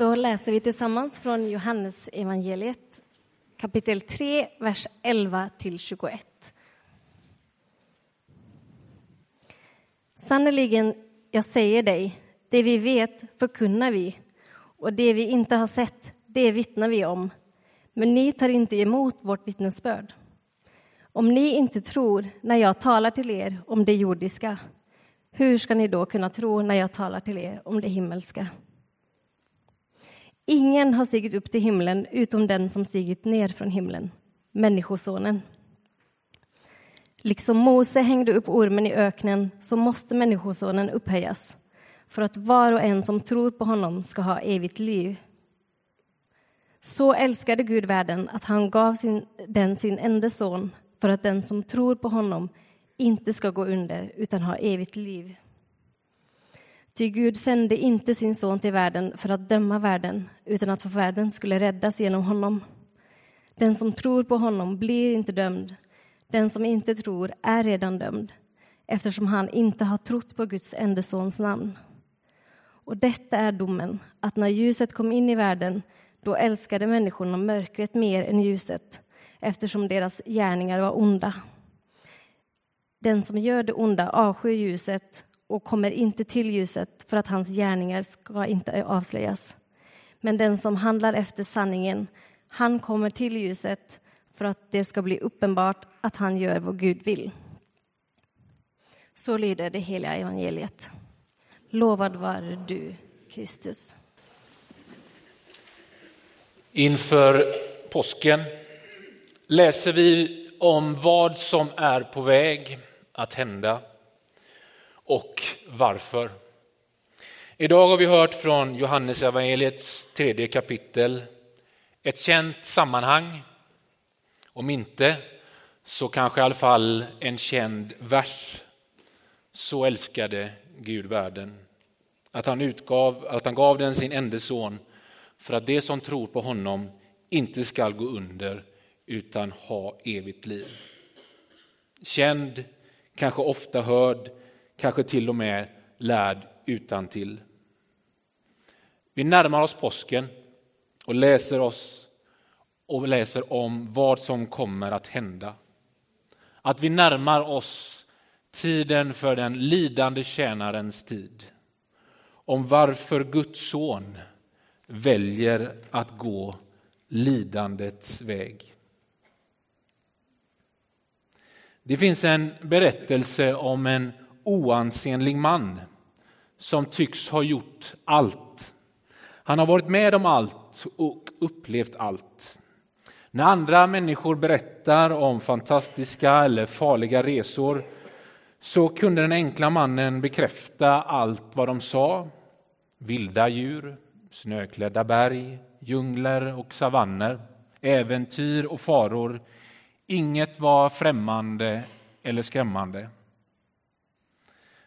Då läser vi tillsammans från Johannes evangeliet kapitel 3, vers 11 till 21. Sannerligen, jag säger dig, det vi vet förkunnar vi och det vi inte har sett, det vittnar vi om. Men ni tar inte emot vårt vittnesbörd. Om ni inte tror när jag talar till er om det jordiska, hur ska ni då kunna tro när jag talar till er om det himmelska? Ingen har stigit upp till himlen utom den som stigit ner från himlen, Människosonen. Liksom Mose hängde upp ormen i öknen så måste Människosonen upphöjas för att var och en som tror på honom ska ha evigt liv. Så älskade Gud världen att han gav sin, den sin enda son för att den som tror på honom inte ska gå under utan ha evigt liv. Ty Gud sände inte sin son till världen för att döma världen utan att världen skulle räddas genom honom. Den som tror på honom blir inte dömd. Den som inte tror är redan dömd eftersom han inte har trott på Guds enda sons namn. Och detta är domen, att när ljuset kom in i världen då älskade människorna mörkret mer än ljuset eftersom deras gärningar var onda. Den som gör det onda avskyr ljuset och kommer inte till ljuset för att hans gärningar ska inte avslöjas. Men den som handlar efter sanningen, han kommer till ljuset för att det ska bli uppenbart att han gör vad Gud vill. Så lyder det heliga evangeliet. Lovad vare du, Kristus. Inför påsken läser vi om vad som är på väg att hända och varför. Idag har vi hört från Johannes evangeliets tredje kapitel ett känt sammanhang. Om inte så kanske i alla fall en känd vers. Så älskade Gud världen att han, utgav, att han gav den sin enda son för att det som tror på honom inte skall gå under utan ha evigt liv. Känd, kanske ofta hörd, kanske till och med lärd utan till. Vi närmar oss påsken och läser oss och läser om vad som kommer att hända. Att vi närmar oss tiden för den lidande tjänarens tid. Om varför Guds son väljer att gå lidandets väg. Det finns en berättelse om en oansenlig man som tycks ha gjort allt. Han har varit med om allt och upplevt allt. När andra människor berättar om fantastiska eller farliga resor så kunde den enkla mannen bekräfta allt vad de sa. Vilda djur, snöklädda berg, djungler och savanner, äventyr och faror. Inget var främmande eller skrämmande.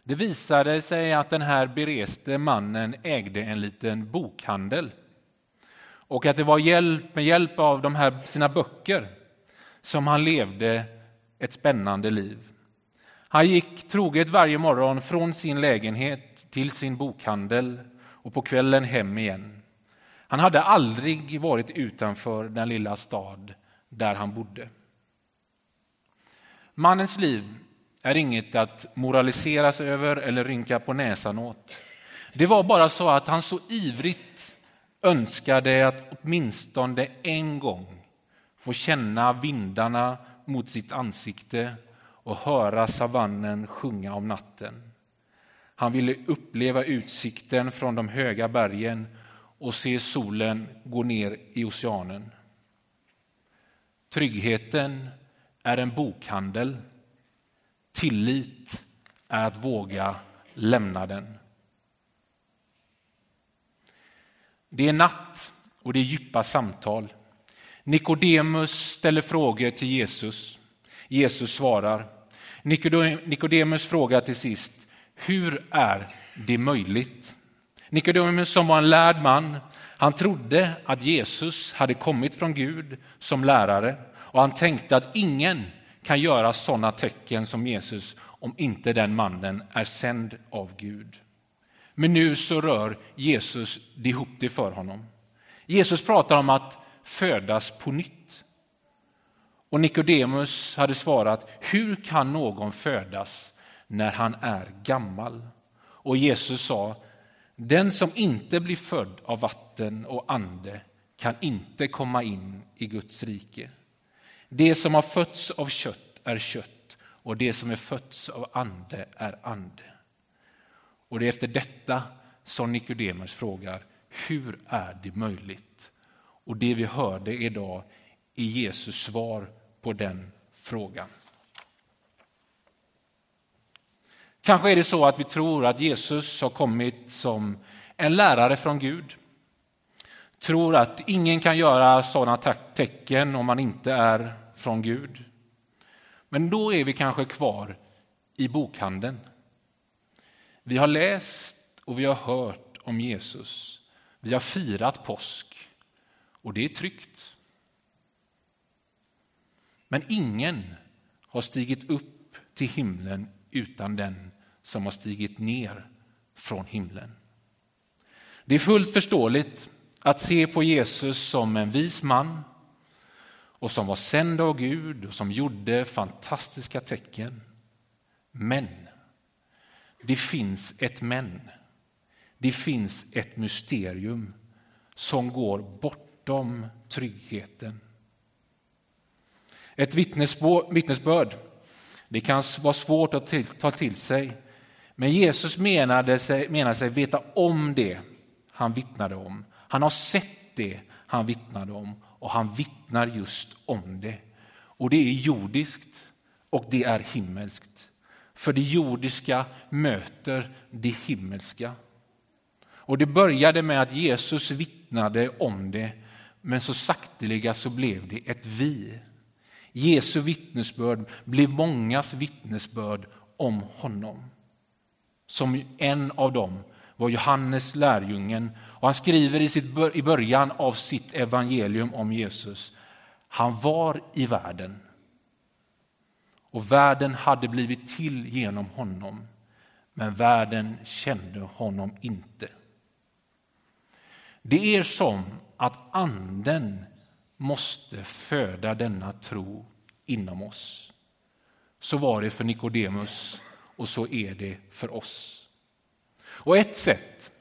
Det visade sig att den här bereste mannen ägde en liten bokhandel och att det var hjälp, med hjälp av de här, sina böcker som han levde ett spännande liv. Han gick troget varje morgon från sin lägenhet till sin bokhandel och på kvällen hem igen. Han hade aldrig varit utanför den lilla stad där han bodde. Mannens liv är inget att moraliseras över eller rynka på näsan åt. Det var bara så att han så ivrigt önskade att åtminstone en gång få känna vindarna mot sitt ansikte och höra savannen sjunga om natten. Han ville uppleva utsikten från de höga bergen och se solen gå ner i oceanen. Tryggheten är en bokhandel Tillit är att våga lämna den. Det är natt och det är djupa samtal. Nikodemus ställer frågor till Jesus. Jesus svarar. Nikodemus frågar till sist, hur är det möjligt? Nikodemus som var en lärd man, han trodde att Jesus hade kommit från Gud som lärare och han tänkte att ingen kan göra sådana tecken som Jesus om inte den mannen är sänd av Gud. Men nu så rör Jesus ihop det för honom. Jesus pratar om att födas på nytt. Och Nikodemus hade svarat, hur kan någon födas när han är gammal? Och Jesus sa, den som inte blir född av vatten och ande kan inte komma in i Guds rike. Det som har fötts av kött är kött och det som är fötts av ande är ande. Och det är efter detta som Nikodemus frågar, hur är det möjligt? Och det vi hörde idag är Jesus svar på den frågan. Kanske är det så att vi tror att Jesus har kommit som en lärare från Gud. Tror att ingen kan göra sådana tecken om man inte är från Gud. Men då är vi kanske kvar i bokhandeln. Vi har läst och vi har hört om Jesus. Vi har firat påsk och det är tryggt. Men ingen har stigit upp till himlen utan den som har stigit ner från himlen. Det är fullt förståeligt att se på Jesus som en vis man och som var sänd av Gud och som gjorde fantastiska tecken. Men det finns ett men. Det finns ett mysterium som går bortom tryggheten. Ett vittnesbörd det kan vara svårt att ta till sig. Men Jesus menade sig, menade sig veta om det han vittnade om. Han har sett det han vittnade om och han vittnar just om det. Och det är jordiskt och det är himmelskt. För det jordiska möter det himmelska. Och det började med att Jesus vittnade om det, men så sakteliga så blev det ett vi. Jesu vittnesbörd blev mångas vittnesbörd om honom. Som en av dem var Johannes lärjungen och han skriver i, sitt, i början av sitt evangelium om Jesus. Han var i världen och världen hade blivit till genom honom men världen kände honom inte. Det är som att anden måste föda denna tro inom oss. Så var det för Nikodemus och så är det för oss. Och ett sätt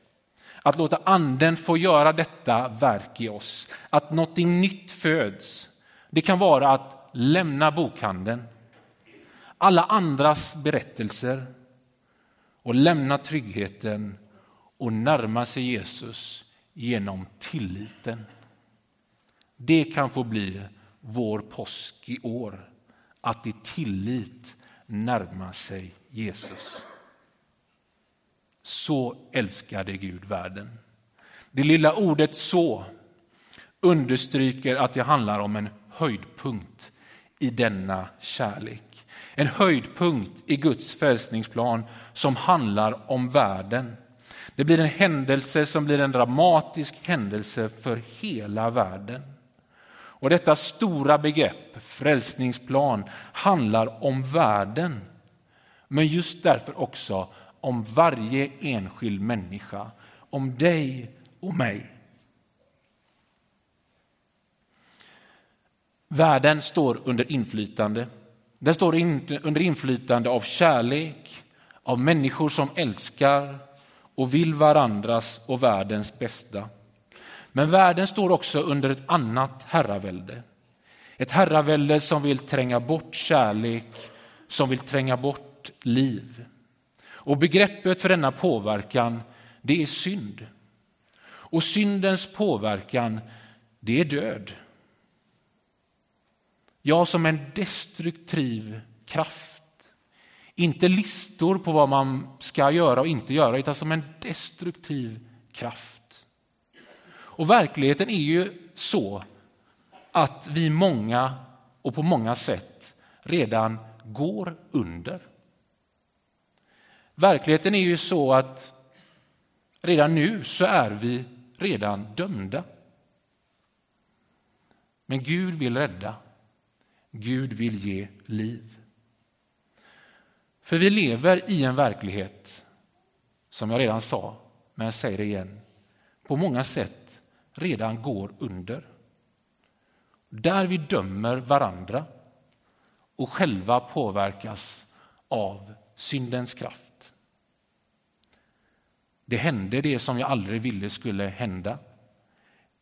att låta anden få göra detta verk i oss, att något nytt föds, det kan vara att lämna bokhandeln, alla andras berättelser och lämna tryggheten och närma sig Jesus genom tilliten. Det kan få bli vår påsk i år, att i tillit närma sig Jesus. Så älskade Gud världen. Det lilla ordet så understryker att det handlar om en höjdpunkt i denna kärlek. En höjdpunkt i Guds frälsningsplan som handlar om världen. Det blir en händelse som blir en dramatisk händelse för hela världen. Och detta stora begrepp, frälsningsplan, handlar om världen. Men just därför också om varje enskild människa, om dig och mig. Världen står under inflytande. Den står under inflytande av kärlek, av människor som älskar och vill varandras och världens bästa. Men världen står också under ett annat herravälde. Ett herravälde som vill tränga bort kärlek, som vill tränga bort liv. Och begreppet för denna påverkan, det är synd. Och syndens påverkan, det är död. Ja, som en destruktiv kraft. Inte listor på vad man ska göra och inte göra, utan som en destruktiv kraft. Och verkligheten är ju så att vi många och på många sätt redan går under. Verkligheten är ju så att redan nu så är vi redan dömda. Men Gud vill rädda. Gud vill ge liv. För vi lever i en verklighet, som jag redan sa, men jag säger det igen, på många sätt redan går under. Där vi dömer varandra och själva påverkas av syndens kraft. Det hände det som jag aldrig ville skulle hända.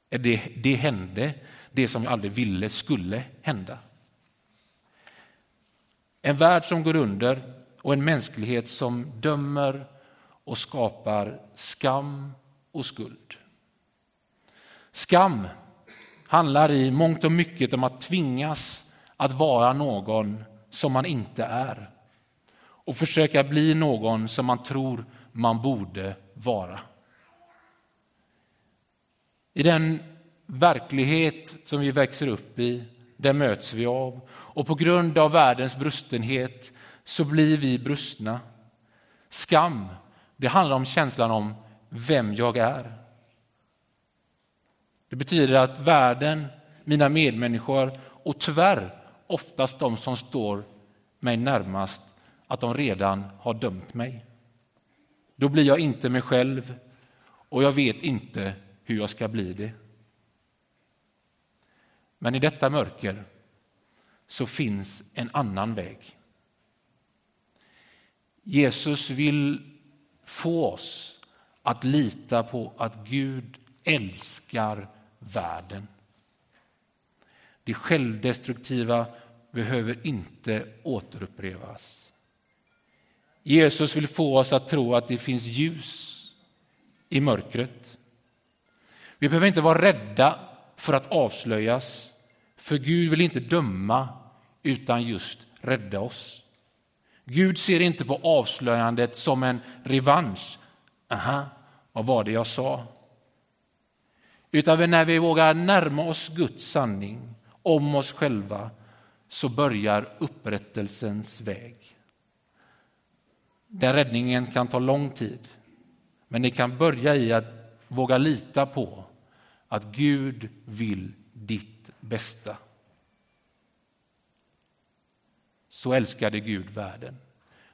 Det, det hände det som jag aldrig ville skulle hända. En värld som går under och en mänsklighet som dömer och skapar skam och skuld. Skam handlar i mångt och mycket om att tvingas att vara någon som man inte är och försöka bli någon som man tror man borde vara. I den verklighet som vi växer upp i, den möts vi av. Och på grund av världens brustenhet så blir vi brustna. Skam, det handlar om känslan om vem jag är. Det betyder att världen, mina medmänniskor och tyvärr oftast de som står mig närmast, att de redan har dömt mig. Då blir jag inte mig själv och jag vet inte hur jag ska bli det. Men i detta mörker så finns en annan väg. Jesus vill få oss att lita på att Gud älskar världen. Det självdestruktiva behöver inte återupprepas. Jesus vill få oss att tro att det finns ljus i mörkret. Vi behöver inte vara rädda för att avslöjas, för Gud vill inte döma utan just rädda oss. Gud ser inte på avslöjandet som en revansch. Aha, vad var det jag sa? Utan när vi vågar närma oss Guds sanning om oss själva så börjar upprättelsens väg. Den räddningen kan ta lång tid, men det kan börja i att våga lita på att Gud vill ditt bästa. Så älskade Gud världen.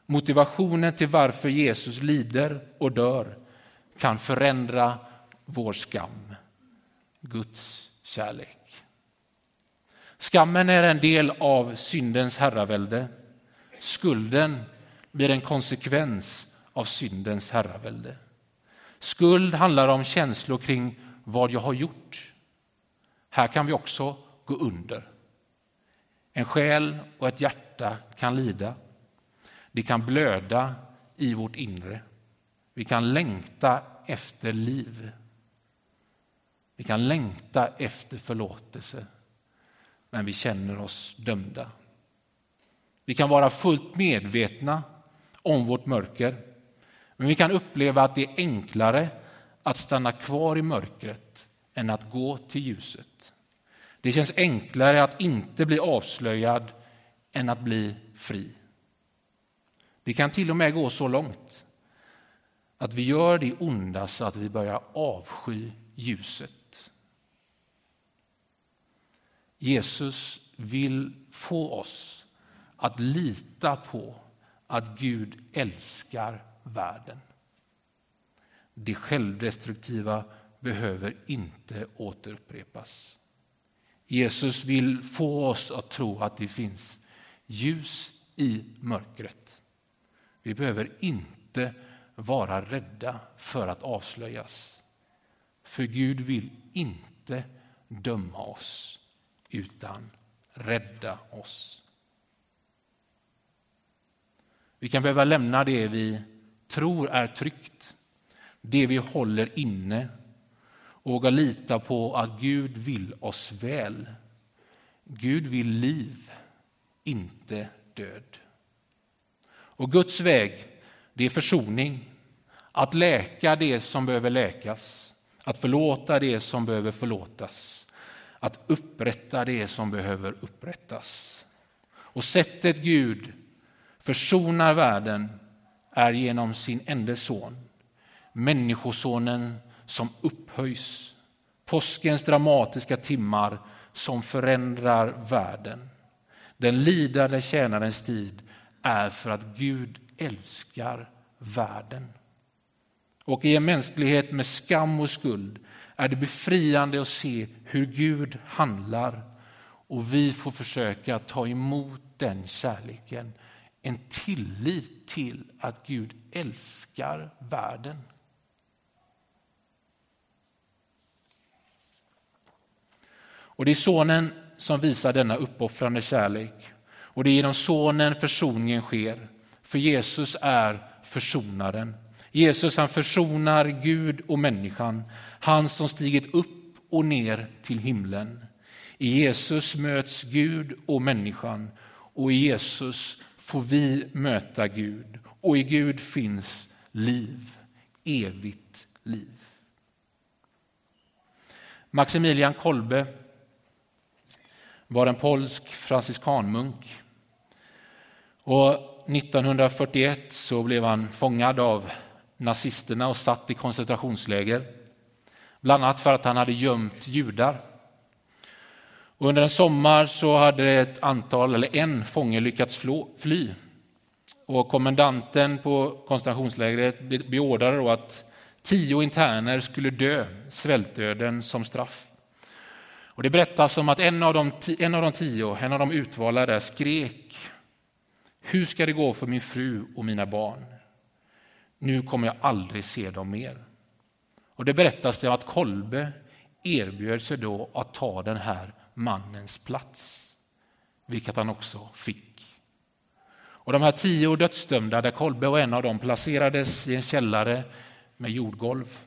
Motivationen till varför Jesus lider och dör kan förändra vår skam. Guds kärlek. Skammen är en del av syndens herravälde. Skulden blir en konsekvens av syndens herravälde. Skuld handlar om känslor kring vad jag har gjort. Här kan vi också gå under. En själ och ett hjärta kan lida. Det kan blöda i vårt inre. Vi kan längta efter liv. Vi kan längta efter förlåtelse, men vi känner oss dömda. Vi kan vara fullt medvetna om vårt mörker, men vi kan uppleva att det är enklare att stanna kvar i mörkret än att gå till ljuset. Det känns enklare att inte bli avslöjad än att bli fri. Vi kan till och med gå så långt att vi gör det onda så att vi börjar avsky ljuset. Jesus vill få oss att lita på att Gud älskar världen. Det självdestruktiva behöver inte återupprepas. Jesus vill få oss att tro att det finns ljus i mörkret. Vi behöver inte vara rädda för att avslöjas. För Gud vill inte döma oss utan rädda oss. Vi kan behöva lämna det vi tror är tryggt, det vi håller inne och våga lita på att Gud vill oss väl. Gud vill liv, inte död. Och Guds väg, det är försoning. Att läka det som behöver läkas, att förlåta det som behöver förlåtas att upprätta det som behöver upprättas. Och sättet Gud försonar världen är genom sin enda son, Människosonen som upphöjs. Påskens dramatiska timmar som förändrar världen. Den lidande tjänarens tid är för att Gud älskar världen. Och i en mänsklighet med skam och skuld är det befriande att se hur Gud handlar och vi får försöka ta emot den kärleken. En tillit till att Gud älskar världen. Och det är sonen som visar denna uppoffrande kärlek. Och det är genom sonen försoningen sker. För Jesus är försonaren. Jesus han försonar Gud och människan. Han som stigit upp och ner till himlen. I Jesus möts Gud och människan och i Jesus får vi möta Gud. Och i Gud finns liv, evigt liv. Maximilian Kolbe var en polsk franciskanmunk. Och 1941 så blev han fångad av nazisterna och satt i koncentrationsläger. Bland annat för att han hade gömt judar. Och under en sommar så hade ett antal, eller en fånge lyckats fly. Och kommendanten på koncentrationslägret beordrade då att tio interner skulle dö svältdöden som straff. Och det berättas om att en av, de, en av de tio, en av de utvalda där, skrek Hur ska det gå för min fru och mina barn? Nu kommer jag aldrig se dem mer. Och det berättas det att Kolbe erbjöd sig då att ta den här mannens plats, vilket han också fick. Och de här tio dödsdömda, där Kolbe var en av dem, placerades i en källare med jordgolv.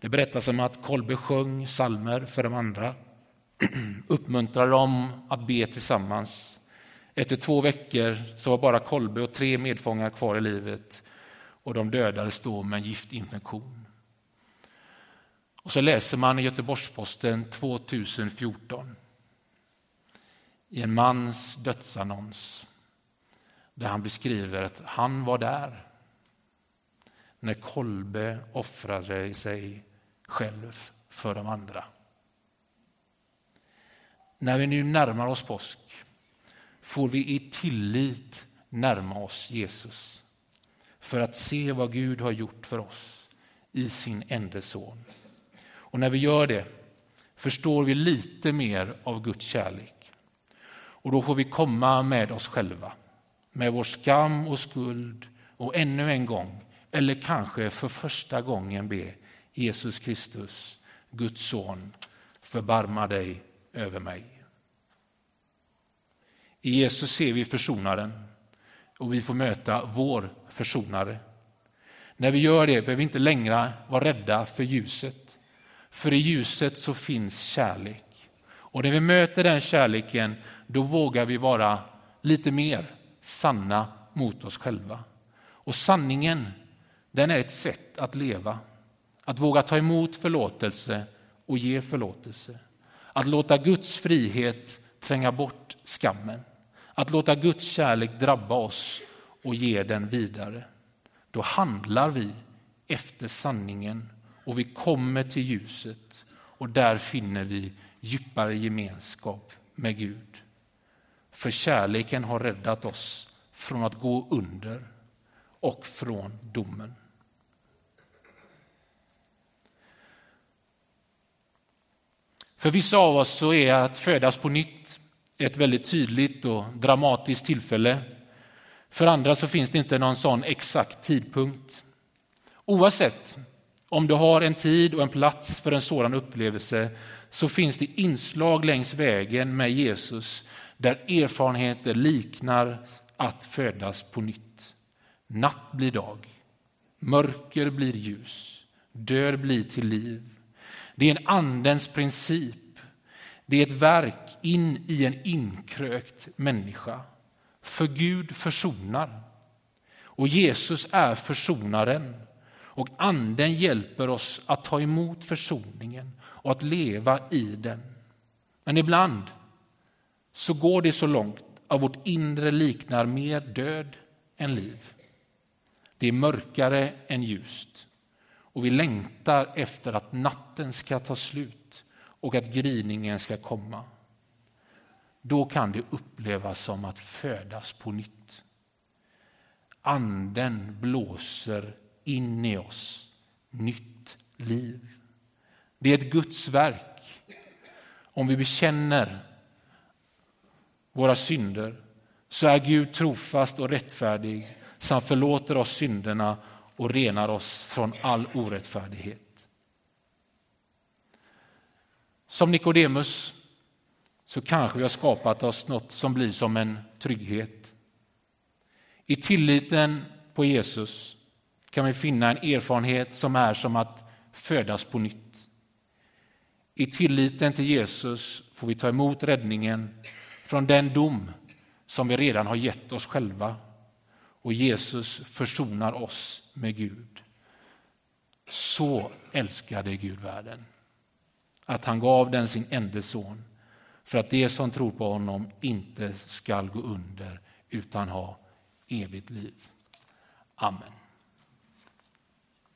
Det berättas om att Kolbe sjöng salmer för de andra uppmuntrade dem att be tillsammans. Efter två veckor så var bara Kolbe och tre medfångar kvar i livet och de dödades då med en giftinfektion. Och så läser man i Göteborgs-Posten 2014 i en mans dödsannons där han beskriver att han var där när Kolbe offrade sig själv för de andra. När vi nu närmar oss påsk får vi i tillit närma oss Jesus för att se vad Gud har gjort för oss i sin enda son. Och när vi gör det förstår vi lite mer av Guds kärlek. Och då får vi komma med oss själva, med vår skam och skuld och ännu en gång, eller kanske för första gången be Jesus Kristus, Guds son, förbarma dig över mig. I Jesus ser vi försonaren och vi får möta vår försonare. När vi gör det behöver vi inte längre vara rädda för ljuset. För i ljuset så finns kärlek. Och när vi möter den kärleken, då vågar vi vara lite mer sanna mot oss själva. Och sanningen, den är ett sätt att leva. Att våga ta emot förlåtelse och ge förlåtelse. Att låta Guds frihet tränga bort skammen. Att låta Guds kärlek drabba oss och ge den vidare. Då handlar vi efter sanningen och vi kommer till ljuset och där finner vi djupare gemenskap med Gud. För kärleken har räddat oss från att gå under och från domen. För vissa av oss så är att födas på nytt ett väldigt tydligt och dramatiskt tillfälle. För andra så finns det inte någon sån exakt tidpunkt. Oavsett om du har en tid och en plats för en sådan upplevelse så finns det inslag längs vägen med Jesus där erfarenheter liknar att födas på nytt. Natt blir dag, mörker blir ljus, död blir till liv. Det är en andens princip det är ett verk in i en inkrökt människa. För Gud försonar. Och Jesus är försonaren. Och Anden hjälper oss att ta emot försoningen och att leva i den. Men ibland så går det så långt att vårt inre liknar mer död än liv. Det är mörkare än ljust och vi längtar efter att natten ska ta slut och att gryningen ska komma. Då kan det upplevas som att födas på nytt. Anden blåser in i oss nytt liv. Det är ett Guds verk. Om vi bekänner våra synder så är Gud trofast och rättfärdig som förlåter oss synderna och renar oss från all orättfärdighet. Som Nikodemus så kanske vi har skapat oss något som blir som en trygghet. I tilliten på Jesus kan vi finna en erfarenhet som är som att födas på nytt. I tilliten till Jesus får vi ta emot räddningen från den dom som vi redan har gett oss själva. Och Jesus försonar oss med Gud. Så älskade Gud världen att han gav den sin enda son för att de som tror på honom inte skall gå under utan ha evigt liv. Amen.